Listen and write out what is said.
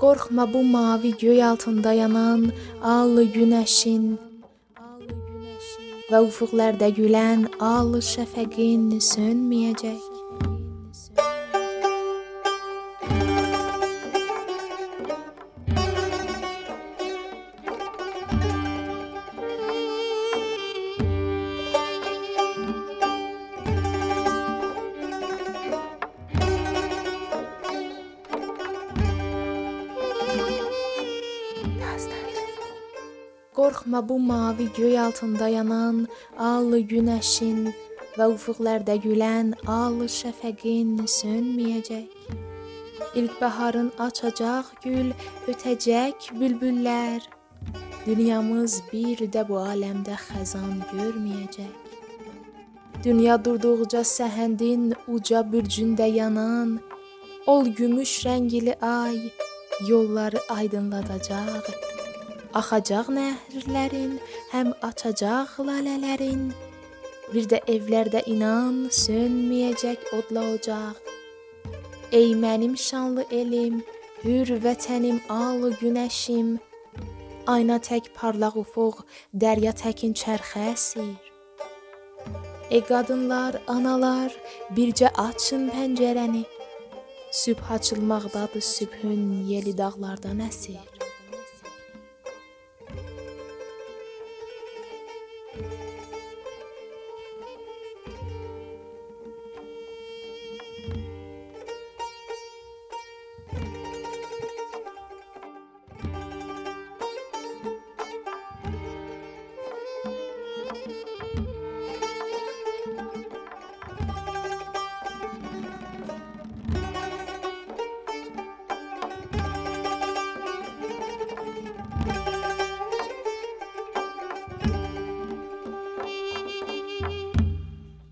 Qorxma bu mavi göy altında yanan al günəşin və üfüqlərdə gülən al şəfəqin sönməyəcək. Qorxma bu mavi göy altında yanan al günəşin və üfüqlərdə gülən al şəfəqin sönməyəcək. İlkbəharın açacaq gül, ötəcək bülbüllər. Dünyamız bir də bu aləmdə xəzan görməyəcək. Dünya durduqca səhəndin uca bürcündə yanan, ol gümüş rəngli ay yolları aydınladacaq. Axacaq nəhrlərin, həm açacaq lalələrin. Bir də evlərdə inan, sönməyəcək odla ocaq. Ey mənim şanlı elim, hür vətənim, al günəşim. Ayna tək parlaq ufuq, dərya təkin çərxə əsir. Ey qadınlar, analar, bircə açın pəncərəni. Sübh açılmaqdadır, sübhün yeli dağlardan əsir.